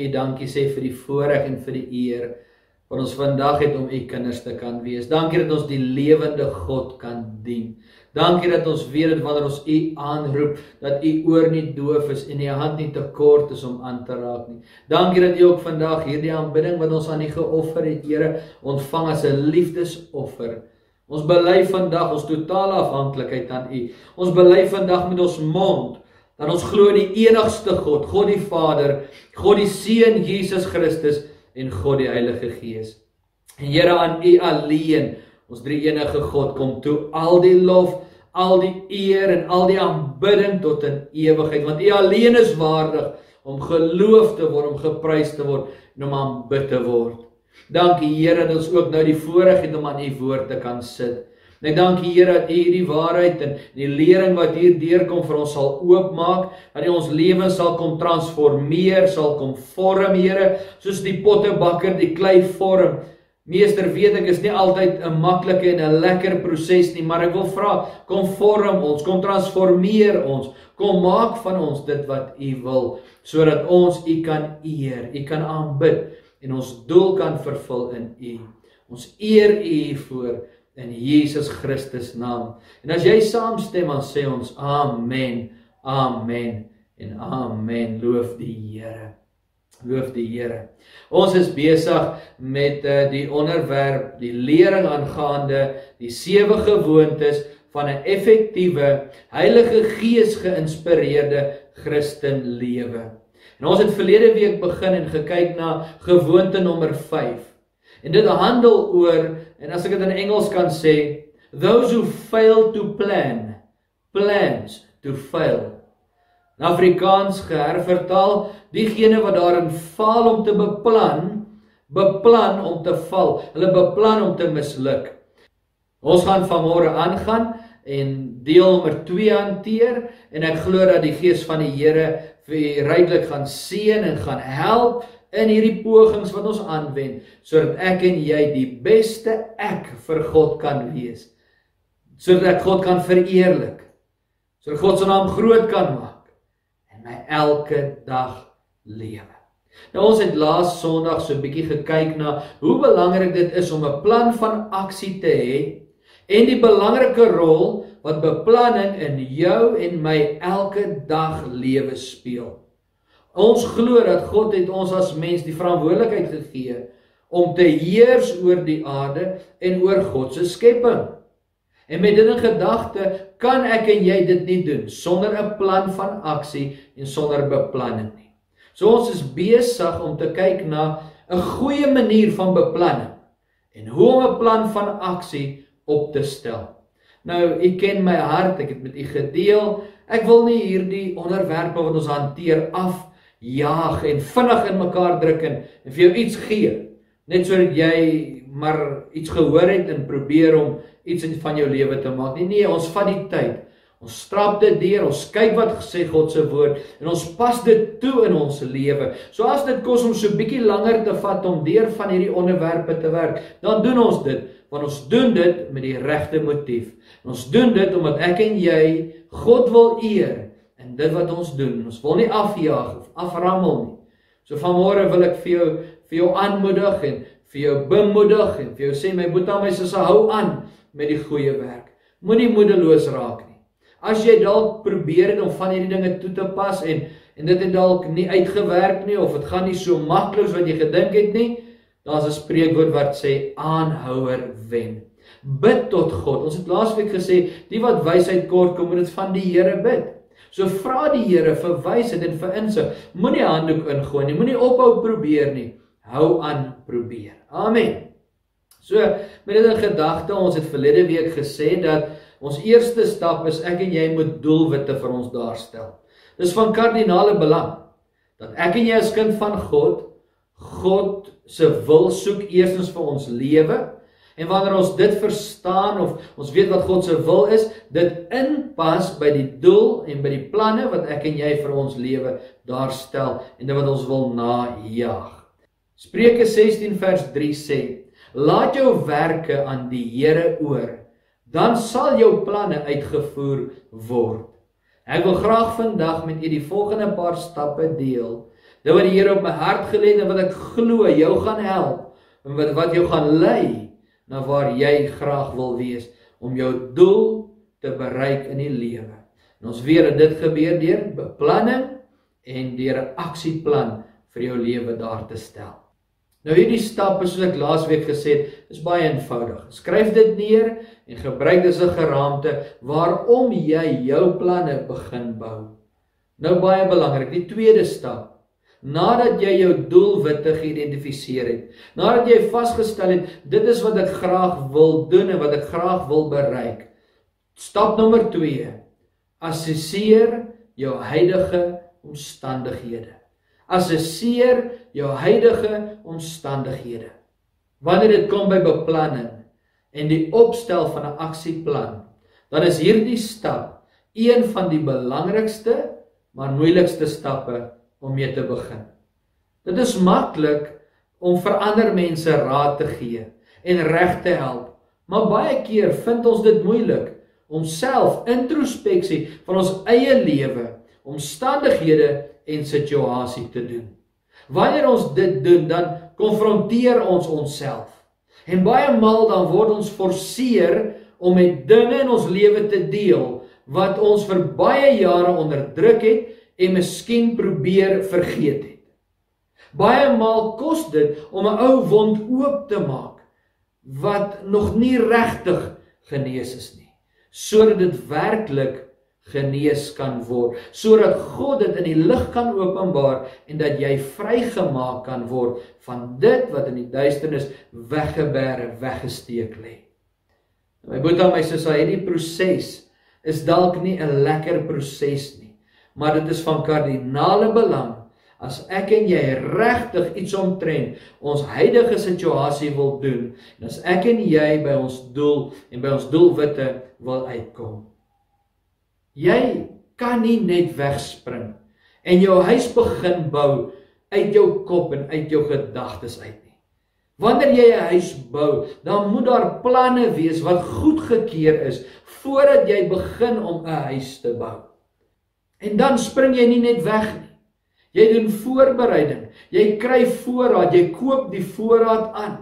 u dankie sê vir die voorreg en vir die eer wat ons vandag het om u kinders te kan wees. Dankie dat ons die lewende God kan dien. Dankie dat ons weet dat wanneer ons u aanroep, dat u oor nie doof is en u hand nie te kort is om aan te raak nie. Dankie dat u ook vandag hierdie aanbidding wat ons aan u geoffer het, Here, ontvang as 'n liefdesoffer. Ons bely vandag ons totale afhanklikheid aan u. Ons bely vandag met ons mond dat ons glo in die enigste God, God die Vader, God die Seun Jesus Christus en God die Heilige Gees. En Here aan U alleen, ons drie enige God, kom toe al die lof, al die eer en al die aanbidding tot in ewigheid, want U alleen is waardig om geloof te word, om geprys te word en om aanbid te word. Dankie Here dat ons ook nou die voorreg het om aan U woord te kan sit. En ek dank die Here dat U hierdie waarheid en die lering wat hier deurkom vir ons sal oopmaak, dat U ons lewens sal kom transformeer, sal kom vorm, Here, soos die pottebakker die klei vorm. Meester, weet ek is nie altyd 'n maklike en 'n lekker proses nie, maar ek wil vra, kom vorm ons, kom transformeer ons, kom maak van ons dit wat U wil, sodat ons U kan eer, U kan aanbid en ons doel kan vervul in U. Ons eer U hiervoor in Jesus Christus naam. En as jy saamstem, dan sê ons amen. Amen en amen. Loof die Here. Loof die Here. Ons is besig met uh, die onderwerp die lering aangaande die sewe gewoontes van 'n effektiewe Heilige Gees geïnspireerde Christen lewe. En ons het verlede week begin en gekyk na gewoonte nommer 5. En dit handel oor en as ek dit in Engels kan sê, those who fail to plan plans to fail. In Afrikaans gehervertaal, diegene wat daarin faal om te beplan, beplan om te val. Hulle beplan om te misluk. Ons gaan vanmôre aangaan en deel nommer 2 hanteer en ek glo dat die gees van die Here vir ryklik gaan seën en gaan help in hierdie pogings wat ons aanwend sodat ek en jy die beste ek vir God kan wees. Sodat ek God kan verheerlik. Sodat God se naam groot kan maak in my elke dag lewe. Nou ons het laas Sondag so 'n bietjie gekyk na hoe belangrik dit is om 'n plan van aksie te hê en die belangrike rol wat beplanning in jou en my elke dag lewe speel. Ons glo dat God het ons as mens die verantwoordelikheid gegee om te heers oor die aarde en oor God se skepping. En met dit in gedagte kan ek en jy dit nie doen sonder 'n plan van aksie en sonder beplanning nie. So ons is besig om te kyk na 'n goeie manier van beplanning en hoe om 'n plan van aksie op te stel. Nou, u ken my hart, ek het met u gedeel. Ek wil nie hierdie onderwerpe wat ons hanteer af jaag en vinnig in mekaar druk en, en vir jou iets gee net sodat jy maar iets gehoor het en probeer om iets in van jou lewe te maak. Nee nee, ons vat die tyd. Ons strap dit deur, ons kyk wat gesê God se woord en ons pas dit toe in ons lewe. So as dit kos om so bietjie langer te vat om deur van hierdie onderwerpe te werk, dan doen ons dit want ons doen dit met die regte motief. En ons doen dit omdat ek en jy God wil eer in dit wat ons doen. Ons wil nie afjaag of aframmel nie. So vanmôre wil ek vir jou vir jou aanmoedig en vir jou bemoedig en vir jou sê my boetie my sussie hou aan met die goeie werk. Moenie moedeloos raak nie. As jy dalk probeer het om van hierdie dinge toe te pas en en dit het dalk nie uitgewerk nie of dit gaan nie so maklik wat jy gedink het nie, daar's 'n spreekwoord wat sê aanhouer wen. Bid tot God. Ons het laasweek gesê, die wat wysheid kort kom, moet dit van die Here bid. So vra die Here vir wysheid en vir insig. Moenie handdoek ingooi nie. Moenie ophou probeer nie. Hou aan probeer. Amen. So met dit in gedagte, ons het verlede week gesê dat ons eerste stap is ek en jy moet doelwitte vir ons daarstel. Dis van kardinale belang dat ek en jy as kind van God God se wil soek eerstens vir ons lewe En wanneer ons dit verstaan of ons weet wat God se wil is, dit inpas by die doel en by die planne wat ek en jy vir ons lewe daar stel en dit wat ons wil najag. Spreuke 16 vers 3 sê: Laat jou werke aan die Here oor, dan sal jou planne uitgevoer word. Ek wil graag vandag met u die volgende paar stappe deel Dit wat die Here op my hart gelê het en wat ek glo jou gaan help en wat wat jou gaan lei na waar jy graag wil wees om jou doel te bereik in die lewe. En ons weet dat dit gebeur deur beplanning en deur 'n aksieplan vir jou lewe daar te stel. Nou hierdie stappe soos ek laasweek gesê het, is baie eenvoudig. Skryf dit neer en gebruik dit as 'n geraamte waarom jy jou planne begin bou. Nou baie belangrik, die tweede stap. Nadat jy jou doelwitte geïdentifiseer het, nadat jy vasgestel het dit is wat ek graag wil doen en wat ek graag wil bereik. Stap nommer 2. Assesseer jou huidige omstandighede assesseer jou huidige omstandighede. Wanneer dit kom by beplanning en die opstel van 'n aksieplan, dan is hierdie stap een van die belangrikste maar moeilikste stappe om mee te begin. Dit is maklik om vir ander mense raad te gee en reg te help, maar baie keer vind ons dit moeilik om self introspeksie van ons eie lewe, omstandighede en situasie te doen. Wanneer ons dit doen, dan konfronteer ons onsself. En baie maal dan word ons forceer om met dinge in ons lewe te deel wat ons vir baie jare onderdruk het en miskien probeer vergeet het. Baie maal kos dit om 'n ou wond oop te maak wat nog nie regtig genees is nie, sodat dit werklik genees kan word sodat God dit in die lig kan openbaar en dat jy vrygemaak kan word van dit wat in die duisternis weggeberg weggesteek lê. My boetie en my sussie, hierdie proses is dalk nie 'n lekker proses nie, maar dit is van kardinale belang as ek en jy regtig iets omtrent ons huidige situasie wil doen en as ek en jy by ons doel en by ons doelwitte wil uitkom. Jy kan nie net wegspring en jou huis begin bou uit jou kop en uit jou gedagtes uit nie. Wanneer jy 'n huis bou, dan moet daar planne wees wat goedgekeur is voordat jy begin om 'n huis te bou. En dan spring jy nie net weg nie. Jy doen voorbereiding. Jy kry voorraad, jy koop die voorraad aan.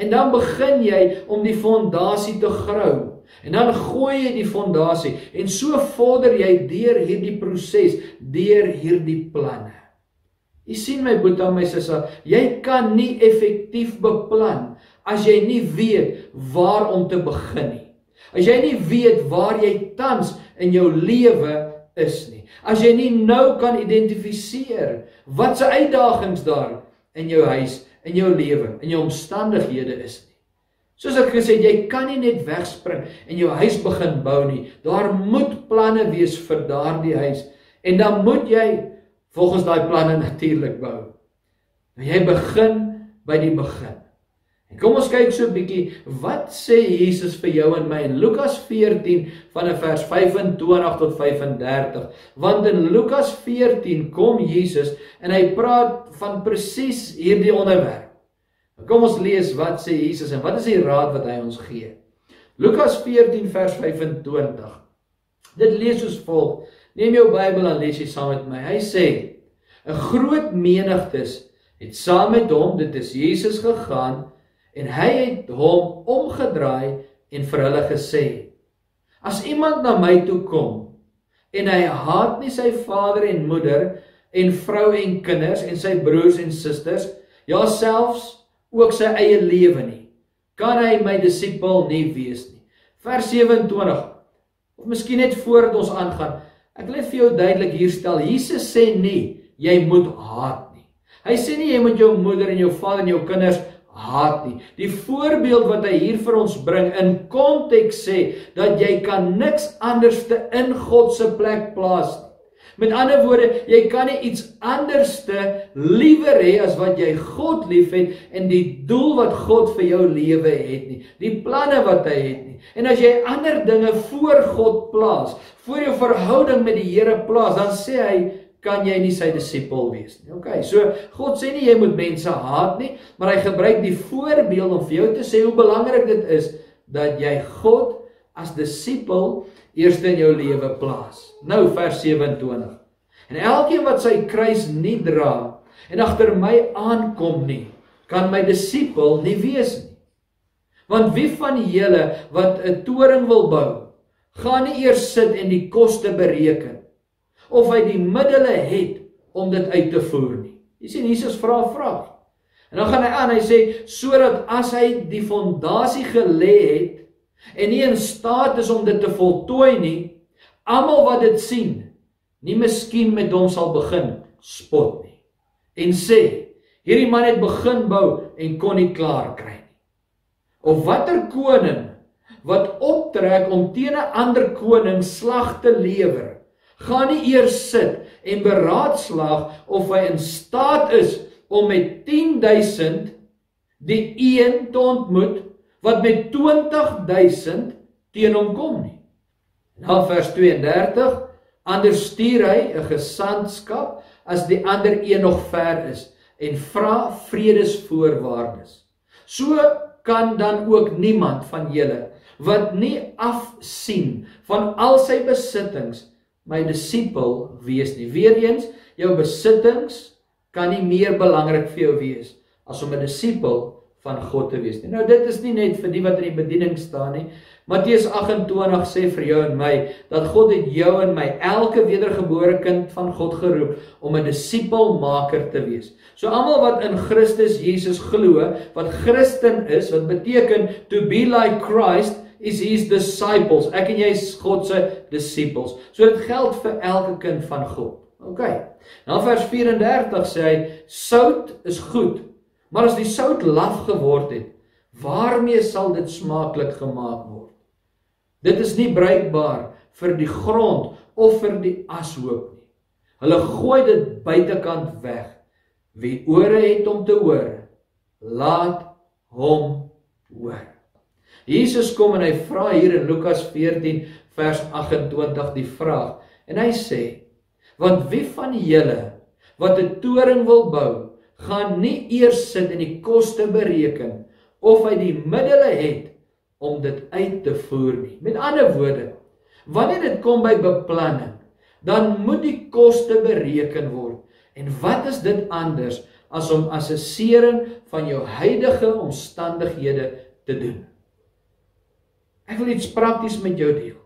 En dan begin jy om die fondasie te grou. En dan gooi jy die fondasie en so vorder jy deur hierdie proses, deur hierdie planne. Jy sien my boetie en my sussie, jy kan nie effektief beplan as jy nie weet waar om te begin nie. As jy nie weet waar jy tans in jou lewe is nie. As jy nie nou kan identifiseer wat se uitdagings daar in jou huis, in jou lewe, in jou omstandighede is nie. Soos ek gesê het, jy kan nie net wegspring en jou huis begin bou nie. Daar moet planne wees vir daardie huis en dan moet jy volgens daai planne natuurlik bou. Nou jy begin by die begin. En kom ons kyk so 'n bietjie wat sê Jesus vir jou en my in Lukas 14 vanaf vers 25 tot 35. Want in Lukas 14 kom Jesus en hy praat van presies hierdie onderwerp. Kom ons lees wat sê Jesus en wat is die raad wat hy ons gee. Lukas 14 vers 25. Dit lees soos volg. Neem jou Bybel en lees dit saam met my. Hy sê: 'n Groot menigtes het saam met hom, dit is Jesus gegaan en hy het hom omgedraai en vir hulle gesê: As iemand na my toe kom en hy haat nie sy vader en moeder en vrou en kinders en sy broers en susters, ja selfs ook sy eie lewe nie, kan hy my disipel nie wees nie. Vers 27. Of miskien net voordat ons aangaan, ek wil net vir jou duidelik hier stel, Jesus sê nie jy moet haat nie. Hy sê nie jy moet jou moeder en jou vader en jou kinders haat nie. Die voorbeeld wat hy hier vir ons bring in konteks sê dat jy kan niks anders te in God se plek plaas nie. Met ander woorde, jy kan nie iets anderste liewer hê as wat jy God liefhet en die doel wat God vir jou lewe het nie. Die planne wat hy het nie. En as jy ander dinge voor God plaas, voor jou verhouding met die Here plaas, dan sê hy kan jy nie sy disipel wees nie. OK. So God sê nie jy moet mense haat nie, maar hy gebruik die voorbeeld om vir jou te sê hoe belangrik dit is dat jy God as disipel eers in jou lewe plaas. Nou vers 27. En elkeen wat sy kruis nie dra en agter my aankom nie, kan my disipel nie wees nie. Want wie van julle wat 'n toring wil bou, gaan nie eers sit en die koste bereken of hy die middele het om dit uit te voer nie. Jy sien Jesus vra 'n vraag. En dan gaan hy aan, hy sê sodat as hy die fondasie gelê het en nie in staat is om dit te voltooi nie, almal wat dit sien, nie miskien met hom sal begin spot nie. En sê, hierdie man het begin bou en kon nie klaar kry nie. Of watter koning wat optrek om teen 'n ander koning slag te lewer, gaan nie eers sit en beraadslaag of hy in staat is om met 10000 die een te ontmoet wat met 20000 teen hom kom nie. Na vers 32 anders stuur hy 'n gesandskap as die ander een nog ver is en vra vredesvoorwaardes. So kan dan ook niemand van julle wat nie afsien van al sy besittings my disipel wees nie. Weereens, jou besittings kan nie meer belangrik vir jou wees as om 'n disipel van God te wees nie. Nou dit is nie net vir die wat in die bediening staan nie. Matteus 28 sê vir jou en my dat God het jou en my elke wedergebore kind van God geroep om 'n disipelmaker te wees. So almal wat in Christus Jesus glo, wat Christen is, wat beteken to be like Christ is his disciples. Ek en jy is God se disippels. So dit geld vir elke kind van God. OK. Nou vers 34 sê hy sout is goed, maar as die sout laf geword het, waarmee sal dit smaaklik gemaak word? Dit is nie bruikbaar vir die grond of vir die ashoop nie. Hulle gooi dit buitekant weg. Wie ore het om te hoor, laat hom hoor. Jesus kom en hy vra hier in Lukas 14 vers 28 die vraag en hy sê Want wie van julle wat 'n toring wil bou, gaan nie eers sit en die koste bereken of hy die middele het om dit uit te voer nie. Met ander woorde, wanneer dit kom by beplanning, dan moet die koste bereken word. En wat is dit anders as om assessering van jou huidige omstandighede te doen? Ek wil iets prakties met jou deel.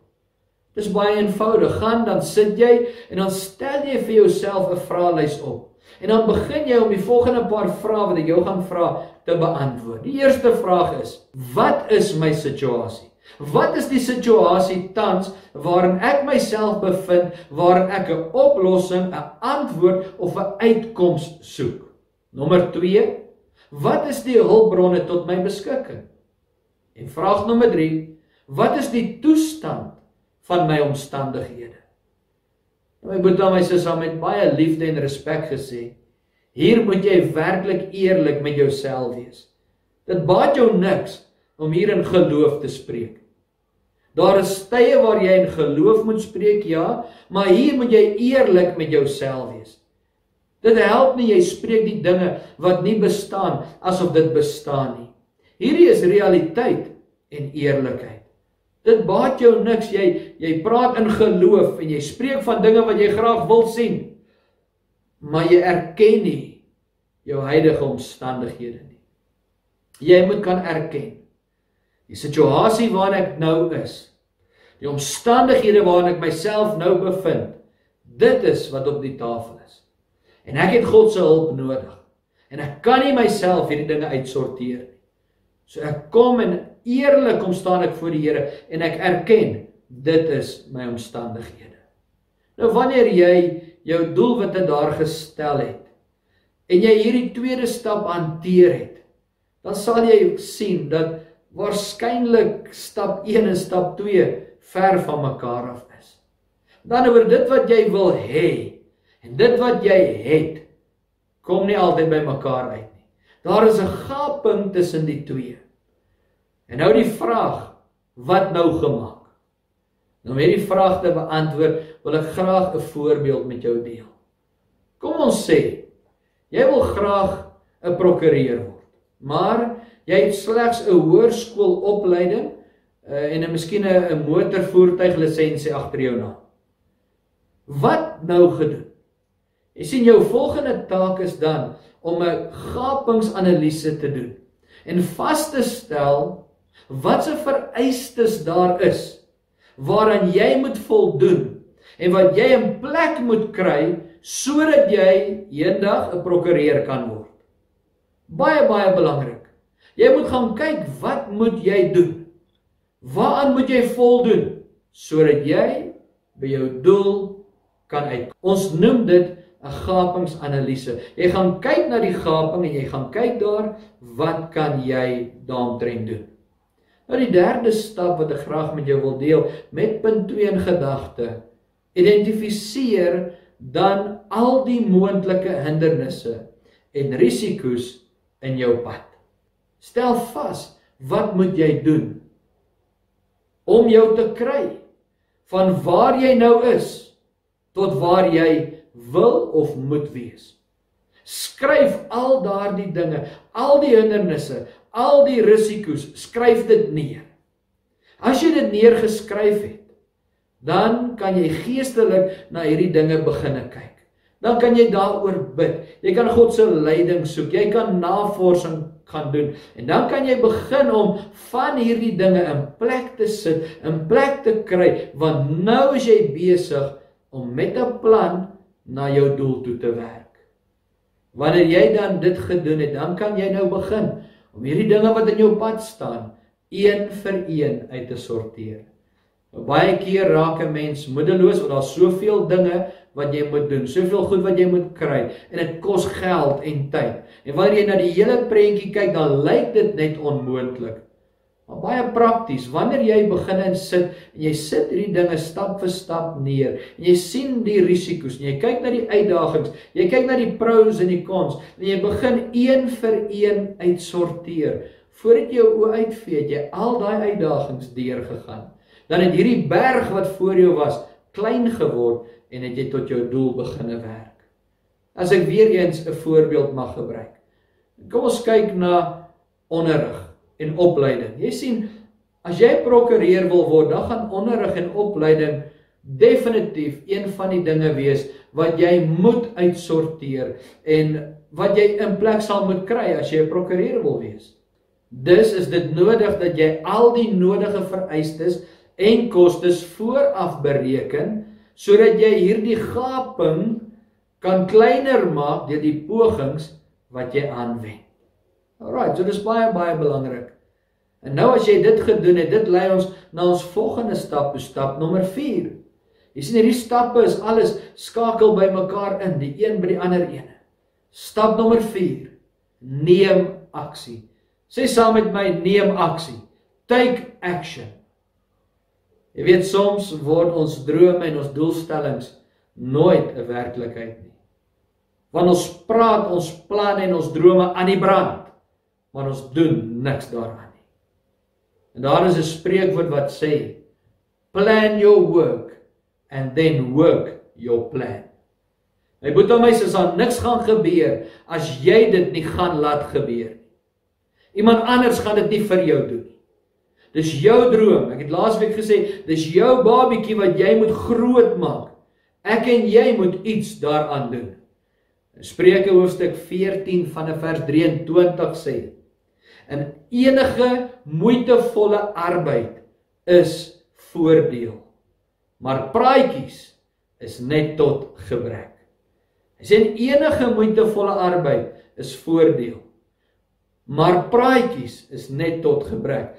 Dis baie eenvoudig. Gaan dan sit jy en dan stel jy vir jouself 'n vraelys op. En dan begin jy om die volgende paar vrae wat ek jou gaan vra te beantwoord. Die eerste vraag is: Wat is my situasie? Wat is die situasie tans waarin ek myself bevind waarin ek 'n oplossing, 'n antwoord of 'n uitkoms soek? Nommer 2: Wat is die hulpbronne tot my beskikking? En vraag nommer 3: Wat is die toestand van my omstandighede. Nou my broer en my sussie het met baie liefde en respek gesê, hier moet jy werklik eerlik met jouself wees. Dit baat jou niks om hier in geloof te spreek. Daar is tye waar jy in geloof moet spreek, ja, maar hier moet jy eerlik met jouself wees. Dit help nie jy spreek die dinge wat nie bestaan asof dit bestaan nie. Hierdie is realiteit en eerlikheid. Dit baat jou niks jy jy praat in geloof en jy spreek van dinge wat jy graag wil sien. Maar jy erken nie jou huidige omstandighede nie. Jy moet kan erken die situasie waarin ek nou is. Die omstandighede waarin ek myself nou bevind. Dit is wat op die tafel is. En ek het God se hulp nodig. En ek kan nie myself hierdie dinge uitsorteer nie. So ek kom en eerlik kom staan ek voor die Here en ek erken dit is my omstandighede. Nou wanneer jy jou doelwitte daar gestel het en jy hierdie tweede stap hanteer het, dan sal jy sien dat waarskynlik stap 1 en stap 2 ver van mekaar af is. Dan oor dit wat jy wil hê en dit wat jy het kom nie altyd by mekaar uit nie. Daar is 'n gaping tussen die twee. En nou die vraag, wat nou gemaak? Nou om hierdie vraag te beantwoord, wil ek graag 'n voorbeeld met jou deel. Kom ons sê, jy wil graag 'n prokureur word, maar jy het slegs 'n hoërskoolopleiding uh, en 'n miskien 'n motorvoertuiglisensie agter jou naam. Wat nou gedoen? Jy sien jou volgende taak is dan om 'n gapingsanalise te doen en vas te stel wat se vereistes daar is waaraan jy moet voldoen en wat jy in plek moet kry sodat jy eendag 'n prokureur kan word. Baie baie belangrik. Jy moet gaan kyk wat moet jy doen? Waaraan moet jy voldoen sodat jy by jou doel kan uit. Ons noem dit 'n gapingsanalise. Jy gaan kyk na die gaping en jy gaan kyk daar wat kan jy daaromtrent doen. Nou die derde stap wat ek graag met jou wil deel met punt 2 in gedagte. Identifiseer dan al die moontlike hindernisse en risiko's in jou pad. Stel vas, wat moet jy doen om jou te kry van waar jy nou is tot waar jy wil of moet wees. Skryf al daardie dinge, al die hindernisse, al die risiko's, skryf dit neer. As jy dit neergeskryf het, dan kan jy geestelik na hierdie dinge begine kyk. Dan kan jy daaroor bid. Jy kan God se leiding soek. Jy kan navorsing gaan doen. En dan kan jy begin om van hierdie dinge in plek te sit, in plek te kry, want nou is jy besig om met 'n plan na jou doel toe te werk. Wanneer jy dan dit gedoen het, dan kan jy nou begin om hierdie dinge wat in jou pad staan, een vir een uit te sorteer. Baie keer raak 'n mens moedeloos want daar's soveel dinge wat jy moet doen, soveel goed wat jy moet kry en dit kos geld en tyd. En wanneer jy na die hele prentjie kyk, dan lyk dit net onmoontlik. Maar baie prakties, wanneer jy begin en sit en jy sit hierdie dinge stap vir stap neer en jy sien die risiko's en jy kyk na die uitdagings, jy kyk na die pros en die cons en jy begin een vir een uitsorteer. Voordat jy jou oë uitvee, jy al daai uitdagings deurgegaan. Dan het hierdie berg wat voor jou was, klein geword en het jy tot jou doel begine werk. As ek weer eens 'n voorbeeld mag gebruik. Kom ons kyk na onderrig en opleiding. Jy sien, as jy prokureur wil word, dan gaan onderrig en opleiding definitief een van die dinge wees wat jy moet uitsorteer en wat jy in plek sal moet kry as jy 'n prokureur wil wees. Dus is dit nodig dat jy al die nodige vereistes en kostes vooraf bereken sodat jy hierdie gaping kan kleiner maak deur die pogings wat jy aanwend. Alraai, so dis baie baie belangrik. En nou as jy dit gedoen het, dit lei ons na ons volgende stap, stap nommer 4. Jy sien hierdie stappe is alles skakel by mekaar in, die een by die ander een. Stap nommer 4. Neem aksie. Sê saam met my, neem aksie. Take action. Jy weet soms word ons drome en ons doelstellings nooit 'n werklikheid nie. Want ons praat ons planne en ons drome aan die brand maar ons doen niks daaraan nie. En daar is 'n spreekwoord wat sê plan your work and then work your plan. My boetie my sussie, daar niks gaan gebeur as jy dit nie gaan laat gebeur nie. Iemand anders gaan dit nie vir jou doen nie. Dis jou droom. Ek het laasweek gesê, dis jou babietjie wat jy moet groot maak. Ek en jy moet iets daaraan doen. Spreuke hoofstuk 14 van vers 23 sê: in enige moeitevolle arbeid is voordeel. Maar praatjies is net tot gebrek. Hy sê enige moeitevolle arbeid is voordeel. Maar praatjies is net tot gebrek.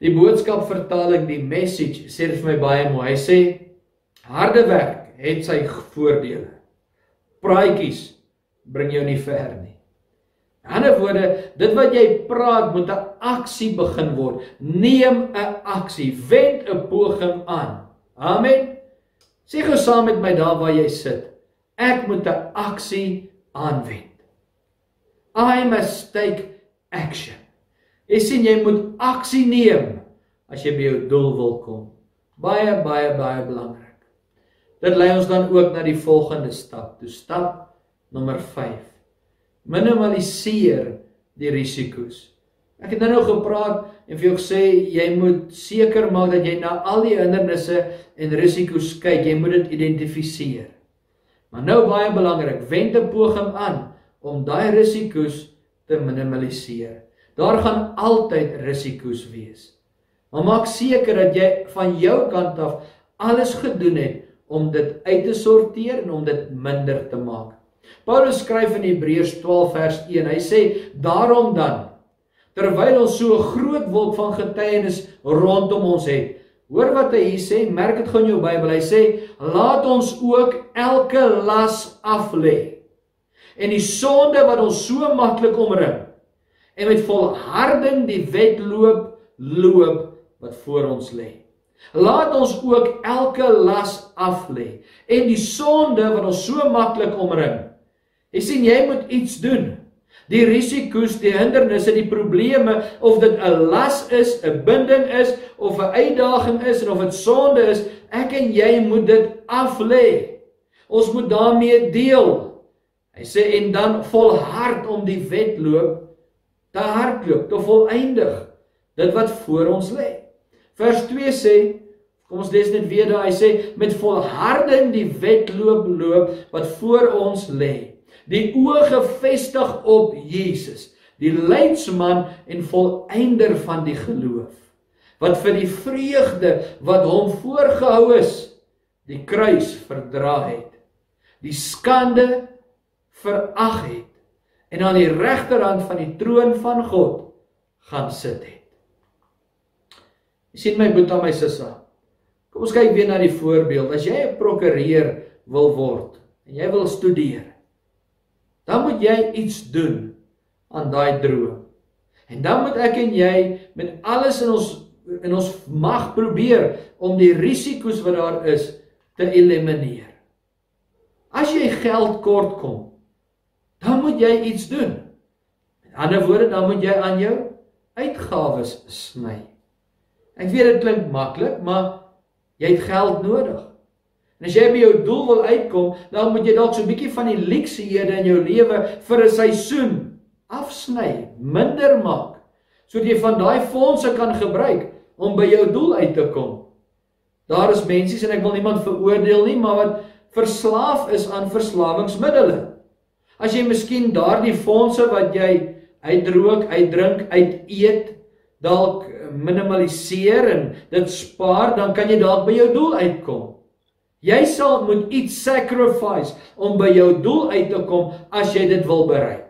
Die boodskap vertaling die message sê vir my baie mooi. Hy sê harde werk het sy voordele. Praatjies bring jou nie ver nie. In ander woorde, dit wat jy praat moet 'n aksie begin word. Neem 'n aksie, wend 'n poging aan. Amen. Sê gou saam met my daar waar jy sit. Ek moet 'n aksie aanwend. I must take action. Jy sien jy moet aksie neem as jy by jou doel wil kom. Baie baie baie belangrik. Dit lei ons dan ook na die volgende stap. Toe stap nommer 5 minimaliseer die risiko's. Ek het nou nou gepraat en vir jou gesê jy moet seker maak dat jy na al die hindernisse en risiko's kyk. Jy moet dit identifiseer. Maar nou baie belangrik, wend 'n poging aan om daai risiko's te minimaliseer. Daar gaan altyd risiko's wees. Maar maak seker dat jy van jou kant af alles gedoen het om dit uit te sorteer en om dit minder te maak. Paulus skryf in Hebreërs 12 vers 1. Hy sê: "Daarom dan, terwyl ons so 'n groot wolk van getuienis rondom ons het, hoor wat hy hier sê, merk dit gou in jou Bybel. Hy sê: "Laat ons ook elke las af lê en die sonde wat ons so maklik omring en met volharding die wedloop loop wat voor ons lê." Laat ons ook elke las af lê en die sonde wat ons so maklik omring Jy sien jy moet iets doen. Die risiko's, die hindernisse, die probleme of dit 'n las is, 'n binding is of 'n uitdaging is en of dit sonde is, ek en jy moet dit af lê. Ons moet daarmee deel. Hy sê en dan volhard om die wedloop te hardloop, te volëindig dit wat voor ons lê. Vers 2 sê Kom ons lees net weer daar. Hy sê met volharding die wedloop loop wat voor ons lê die oë gefestig op Jesus, die leidsman en volëinder van die geloof, wat vir die vreugde wat hom voorgehou is, die kruis verdra het, die skande verag het en aan die regterhand van die troon van God gaan sit het. Jy sien my boetie en my sussie. Kom ons kyk weer na die voorbeeld. As jy 'n prokureur wil word en jy wil studeer, dan moet jy iets doen aan daai droom. En dan moet ek en jy met alles in ons in ons mag probeer om die risiko's wat daar is te elimineer. As jy geld kort kom, dan moet jy iets doen. Met ander woorde, dan moet jy aan jou uitgawes sny. Ek weet dit klink maklik, maar jy het geld nodig. En as jy by jou doel wil uitkom, dan moet jy dalk so 'n bietjie van die leksehede in jou lewe vir 'n seisoen afsny, minder maak, sodat jy van daai fondse kan gebruik om by jou doel uit te kom. Daar is mense en ek wil niemand veroordeel nie, maar wat verslaaf is aan verslawingsmiddels. As jy miskien daardie fondse wat jy uitdroog, uitdrink, uiteet, dalk minimaliseer en dit spaar, dan kan jy dalk by jou doel uitkom. Jy sal moet iets sacrifice om by jou doel uit te kom as jy dit wil bereik.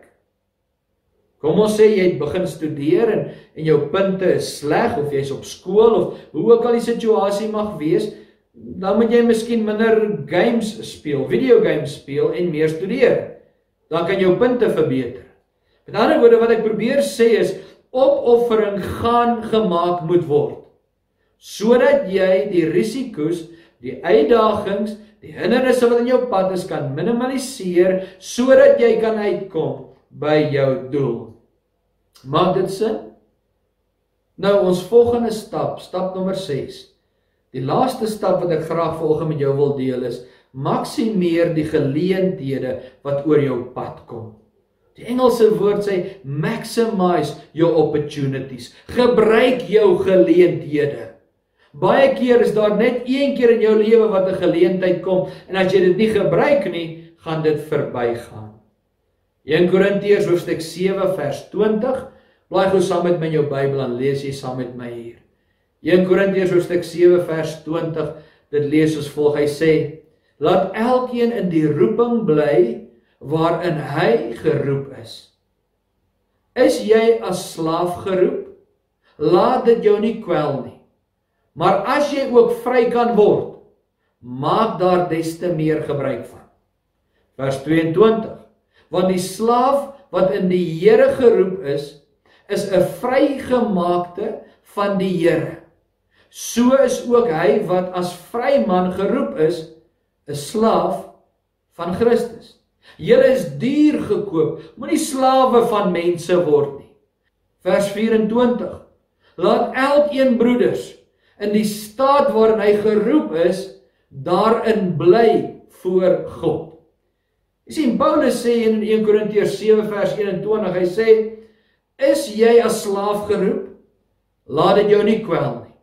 Kom ons sê jy het begin studeer en en jou punte is sleg of jy's op skool of hoe ook al die situasie mag wees, dan moet jy miskien minder games speel, video games speel en meer studeer. Dan kan jou punte verbeter. Met ander woorde wat ek probeer sê is opoffering gaan gemaak moet word sodat jy die risiko's die uitdagings, die hindernisse wat in jou pad is kan minimaliseer sodat jy kan uitkom by jou doel. Maak dit sin? Nou ons volgende stap, stap nommer 6. Die laaste stap wat ek graag volgens met jou wil deel is maksimeer die geleenthede wat oor jou pad kom. Die Engelse woord sê maximize your opportunities. Gebruik jou geleenthede. Baie keer is daar net een keer in jou lewe wat 'n geleentheid kom en as jy dit nie gebruik nie, gaan dit verbygaan. 1 Korintiërs hoofstuk 7 vers 20. Blaai gou saam met my jou Bybel en lees jy saam met my hier. 1 Korintiërs hoofstuk 7 vers 20. Dit lees soos volg. Hy sê: Laat elkeen in die roeping bly waarin hy geroep is. Is jy as slaaf geroep? Laat dit jou nie kwel nie. Maar as jy ook vry kan word, maak daar des te meer gebruik van. Vers 22. Want die slaaf wat in die Here geroep is, is 'n vrygemaakte van die Here. So is ook hy wat as vryman geroep is, 'n slaaf van Christus. Julle is duur gekoop, moenie slawe van mense word nie. Vers 24. Laat elkeen broeders in die staat waarin hy geroep is, daarin bly voor God. Jy sien Paulus sê in 1 Korintiërs 7 vers 21, hy sê: "Is jy as slaaf geroep? Laat dit jou nie kwel nie.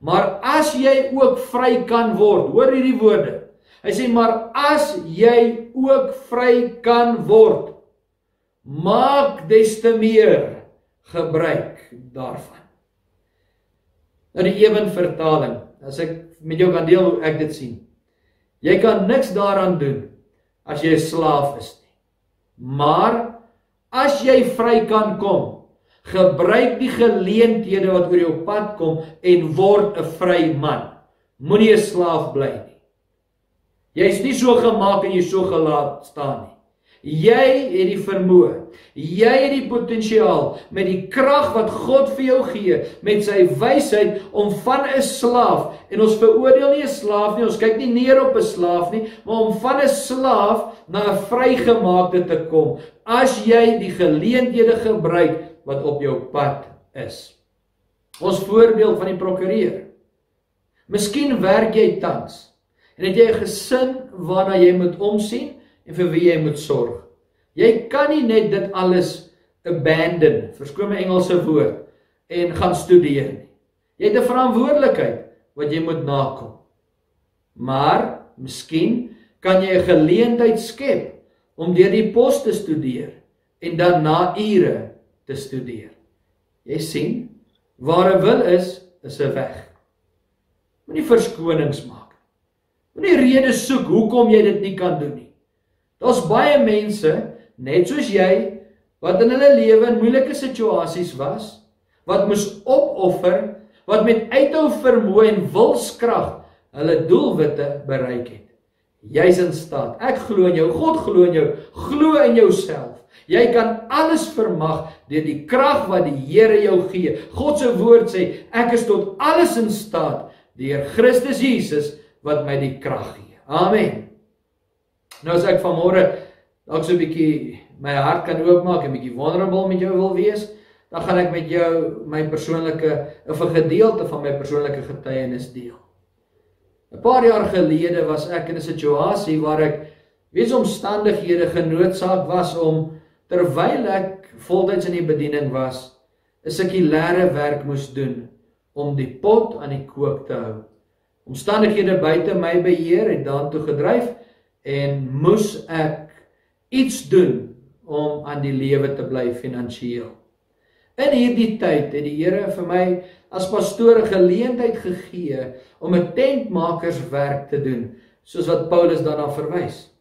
Maar as jy ook vry kan word, hoor hierdie woorde. Hy sê maar as jy ook vry kan word, maak des te meer gebruik daarvan. Nou die ewen vertaling, as ek met jou kan deel hoe ek dit sien. Jy kan niks daaraan doen as jy 'n slaaf is nie. Maar as jy vry kan kom, gebruik die geleenthede wat oor jou pad kom en word 'n vry man. Moenie 'n slaaf bly nie. Jy's nie so gemaak en jy so gelaat staan nie. Jy het die vermoë. Jy het die potensiaal met die krag wat God vir jou gee met sy wysheid om van 'n slaaf en ons veroordeel nie 'n slaaf nie, ons kyk nie neer op 'n slaaf nie, maar om van 'n slaaf na 'n vrygemaakte te kom as jy die geleenthede gebruik wat op jou pad is. Ons voorbeeld van die prokureur. Miskien werk jy tans en het jy 'n gesin waarna jy moet omsien en vir wie jy moet sorg. Jy kan nie net dit alles abandon, verskoon my Engelse woord, en gaan studeer nie. Jy het 'n verantwoordelikheid wat jy moet nakom. Maar miskien kan jy 'n geleentheid skep om deur die pos te studeer en dan na ure te studeer. Jy sien, waar 'n wil is, is 'n weg. Moenie verskonings maak. Moenie redes soek hoekom jy dit nie kan doen nie. Daar's baie mense, net soos jy, wat in hulle lewe in moeilike situasies was, wat moes opoffer, wat met uithou vermoë en wilskrag hulle doelwitte bereik het. Jy's in staat. Ek glo in jou. God glo in jou. Glo in jouself. Jy kan alles vermag deur die krag wat die Here jou gee. God se woord sê, ek is tot alles in staat deur Christus Jesus wat my die krag gee. Amen. Nou as ek vanmôre dalk so 'n bietjie my hart kan oopmaak en bietjie vulnerable met jou wil wees, dan gaan ek met jou my persoonlike 'n gedeelte van my persoonlike getuienis deel. 'n Paar jaar gelede was ek in 'n situasie waar ek weens omstandighede genoodsaak was om terwyl ek voltyds in die bediening was, 'n sekulêre werk moes doen om die pot aan die kook te hou. Omstandighede buite my beheer het daartoe gedryf en moes ek iets doen om aan die lewe te bly finansiëel. In hierdie tyd het die Here vir my as pastoor 'n geleentheid gegee om 'n tentmakerswerk te doen, soos wat Paulus daarna verwys.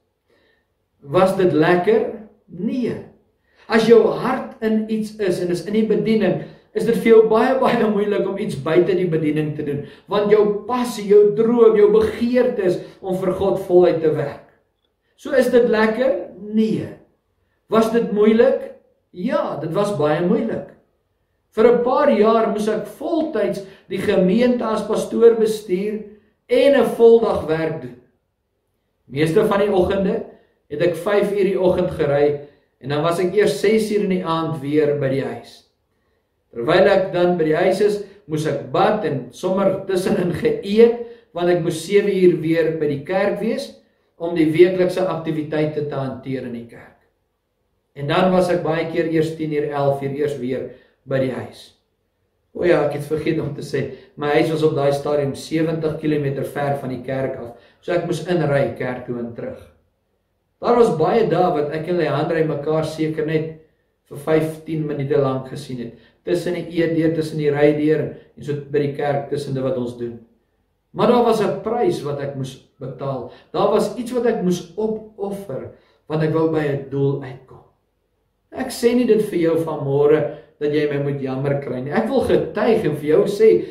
Was dit lekker? Nee. As jou hart in iets is en is in die bediening, is dit vir jou baie baie moeilik om iets buite die bediening te doen, want jou passie, jou droom, jou begeerte is om vir God voluit te werk. So is dit lekker? Nee. Was dit moeilik? Ja, dit was baie moeilik. Vir 'n paar jaar moes ek voltyds die gemeente as pastoor bestuur en 'n voldag werk doen. Meeste van die oggende het ek 5 uur die oggend gery en dan was ek eers 6 uur in die aand weer by die huis. Terwyl ek dan by die huis is, moes ek bad en sommer tussenin geëet want ek moes 7 uur weer by die kerk wees om die weeklikse aktiwiteite te hanteer in die kerk. En dan was ek baie keer eers 10:00 11:00 eers weer by die huis. O ja, ek het vergeet om te sê, my huis was op daai stadium 70 km ver van die kerk af, so ek moes inry kerk toe en terug. Daar was baie dae wat ek en Leandre mekaar seker net vir 15 minute lank gesien het, tussen die eetdeur, tussen die rydeur en so by die kerk tussen dit wat ons doen. Maar daar was 'n prys wat ek moes betaal. Daar was iets wat ek moes opoffer want ek wou by 'n doel uitkom. Ek sê nie dit vir jou van môre dat jy my moet jammer kry nie. Ek wil getuig en vir jou sê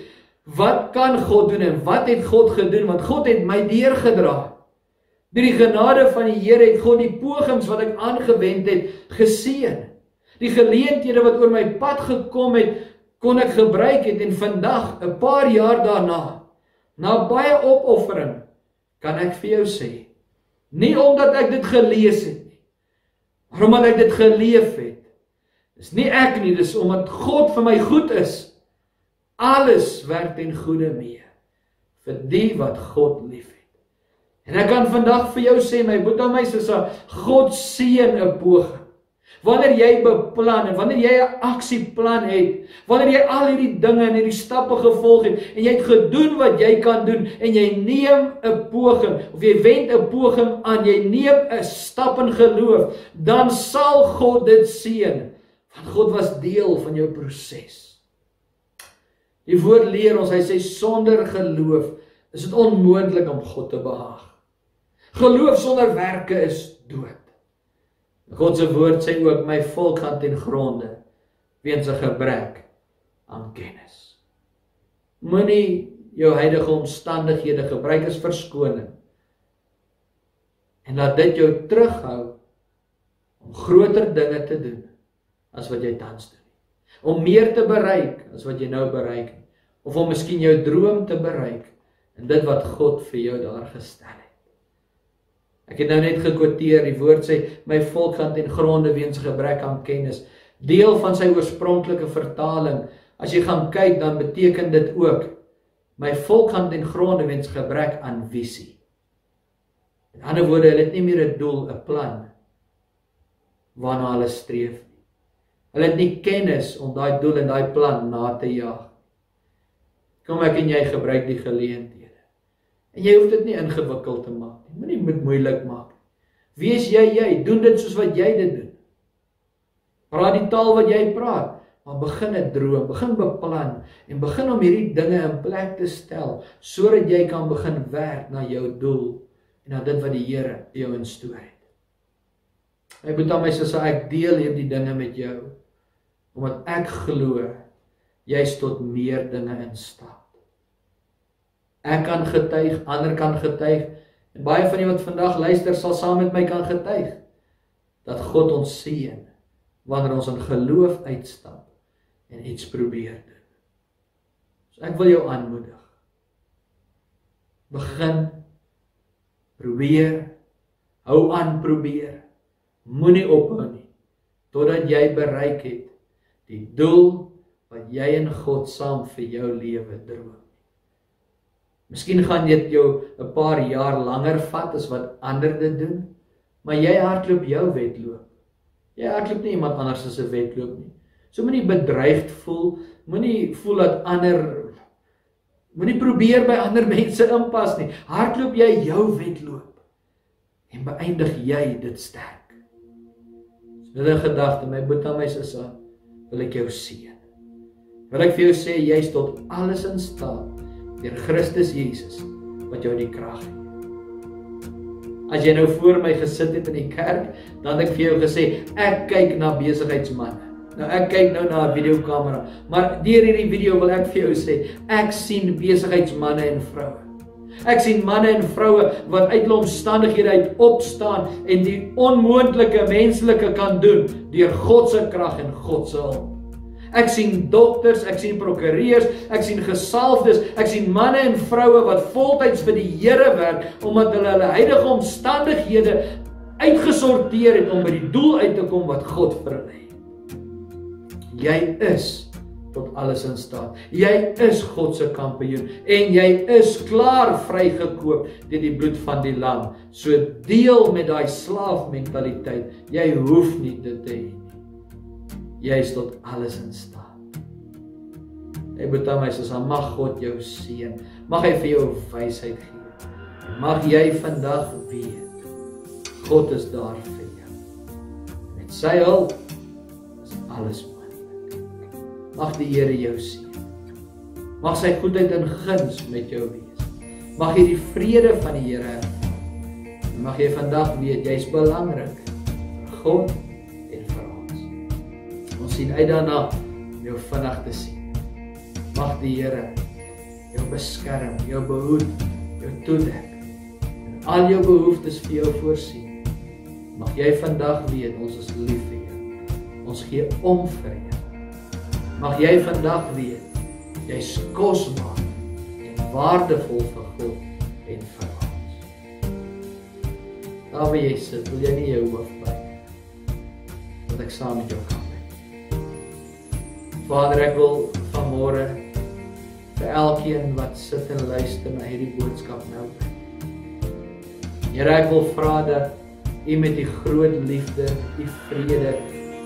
wat kan God doen en wat het God gedoen want God het my deurgedra. Deur die genade van die Here het God die pogings wat ek aangewend het geseën. Die geleenthede wat oor my pad gekom het, kon ek gebruik het en vandag, 'n paar jaar daarna, na baie opoffering kan ek vir jou sê nie omdat ek dit gelees het nie maar omdat ek dit geleef het dis nie ek nie dis omdat God vir my goed is alles werk ten goeie mee vir die wat God liefhet en ek kan vandag vir jou sê my boetie my sussie God seën 'n poging Wanneer jy beplan en wanneer jy 'n aksieplan het, wanneer jy al hierdie dinge en hierdie stappe gevolg het en jy het gedoen wat jy kan doen en jy neem 'n poging of jy wend 'n poging aan, jy neem 'n stap in geloof, dan sal God dit seën. Want God was deel van jou proses. Die woord leer ons, hy sê sonder geloof is dit onmoontlik om God te behaag. Geloof sonder werke is dood. God se woord sê ook my volk gaan ten gronde weens 'n gebrek aan kennis. Moenie jou huidige omstandighede gebruik as verskoning en laat dit jou terughou om groter dinge te doen as wat jy tans doen. Om meer te bereik as wat jy nou bereik of om miskien jou droom te bereik en dit wat God vir jou daar gestel het. Ek het nou net gekwoteer, die woord sê my volk gaan ten gronde weens gebrek aan kennis. Deel van sy oorspronklike vertaling, as jy gaan kyk, dan beteken dit ook my volk gaan ten gronde weens gebrek aan visie. In ander woorde, hulle het nie meer 'n doel, 'n plan waarna hulle streef nie. Hulle het nie kennis om daai doel en daai plan na te jaag. Kom ek en jy gebruik die geleenthede. En jy hoef dit nie ingewikkeld te maak nie. Moenie dit moeilik maak nie. Wees jy jy, doen dit soos wat jy dit doen. Praat die taal wat jy praat, maar begin 'n droom, begin beplan en begin om hierdie dinge in plek te stel sodat jy kan begin werk na jou doel en na dit wat die Here jou instoor het. Ek moet aan my sê ek deel hierdie dinge met jou omdat ek glo jy's tot meer dinge in staat. Ek kan getuig, ander kan getuig en baie van julle wat vandag luister sal saam met my kan getuig dat God ons seën wanneer ons in geloof uitstap en iets probeer doen. So ek wil jou aanmoedig. Begin probeer hou aan probeer. Moenie ophou nie totdat jy bereik het die doel wat jy in God saam vir jou lewe droom. Miskien gaan dit jou 'n paar jaar langer vat as wat ander dit doen, maar jy hardloop jou wedloop. Jy hardloop nie iemand anders se wedloop nie. So moenie bedreigd voel, moenie voel dat ander moenie probeer by ander mense inpas nie. Hardloop jy jou wedloop en beëindig jy dit sterk. Dit is 'n gedagte my boetie my sussie, wil ek jou seën. Wil ek vir jou sê jy's tot alles in staat deur Christus Jesus wat jou die krag gee. As jy nou voor my gesit het in die kerk, dan het ek vir jou gesê ek kyk na besigheidsmanne. Nou ek kyk nou na 'n videokamera, maar deur hierdie video wil ek vir jou sê ek sien besigheidsmanne en vroue. Ek sien manne en vroue wat uit hulle omstandighede uit opstaan en die onmoontlike menslike kan doen deur God se krag en God se hulp. Ek sien dokters, ek sien prokureurs, ek sien gesalfdes, ek sien manne en vroue wat voltyds vir die Here werk omdat hulle hulle huidige omstandighede uitgesorteer het om by die doel uit te kom wat God vir hulle het. Jy is tot alles in staat. Jy is God se kampioen en jy is klaar vrygekoop deur die bloed van die lam. So deel met daai slaafmentaliteit. Jy hoef nie dit te hê jy is tot alles in staat. Ek bid aan my sê, mag God jou seën. Mag hy vir jou wysheid gee. Mag jy vandag weet God is daar vir jou. Met sy hulp is alles moontlik. Mag die Here jou seën. Mag sy goedheid en guns met jou wees. Mag jy die vrede van die Here ervaar. Mag jy vandag weet jy's belangrik. God sien uit daarna om jou vinnig te sien. Mag die Here jou beskerm, jou behoed, jou toedek en al jou behoeftes vir jou voorsien. Mag jy vandag weet ons is lief vir jou. Ons gee om vir jou. Mag jy vandag weet jy's kosbaar en waardevol vir God en vir ons. Daar waar jy sit, wil jy nie jou hoof buig dat ek saam met jou kan Vader, ek wil vanmôre vir elkeen wat sit en luister na hierdie boodskap nou. Here, ek wil vra dat U met U groot liefde, U vrede,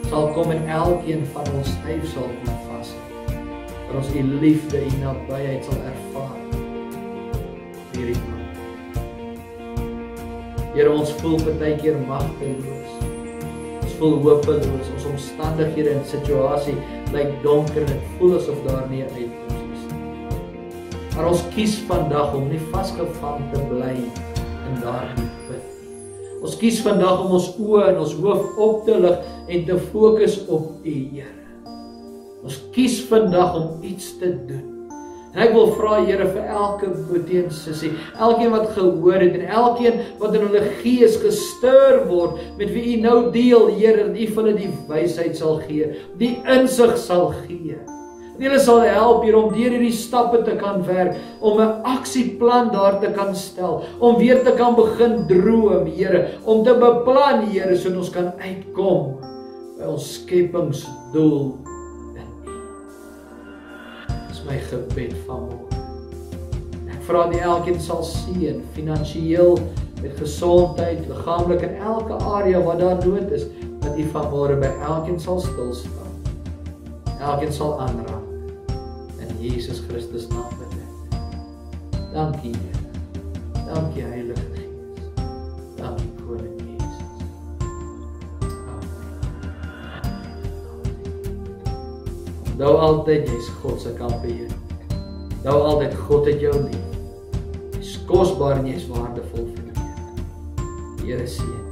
sal kom en elkeen van ons styf sal kom vas. Dat ons u liefde en nabyheid sal ervaar. Hierdie. Here ons voel baie keer magteloos. Ons voel hopeloos. Ons omstandighede en situasie lyk donker en voel asof daar nie 'n uitkoms is nie. Maar ons kies vandag om nie vasgevang te bly in daardie put Ons kies vandag om ons oë en ons hoof op te lig en te fokus op U, Here. Ons kies vandag om iets te doen. En ek wil vra Here vir elke en sussie, elkeen wat gehoor het en elkeen wat in hulle gees gestuur word met wie U nou deel, Here, dat U vir hulle die wysheid sal gee, die insig sal gee. En hulle sal help hier om deur hierdie stappe te kan werk, om 'n aksieplan daar te kan stel, om weer te kan begin droom, Here, om te beplan, Here, sodat ons kan uitkom by ons skepingsdoel my gebed vanmôre. Ek vra dat elkeen sal seën finansiëel met gesondheid, liggaamlik en elke area wat daar nood is, dat U vanmôre by elkeen sal stil staan. Elkeen sal aanraak. Jesus Christus naam bid ek. Dankie Here. Dankie Heilige Nou altyd jy's God se kampioen. Nou altyd God het jou lief. Jy's kosbaar en jy's waardevol vir die Here. Die Here seën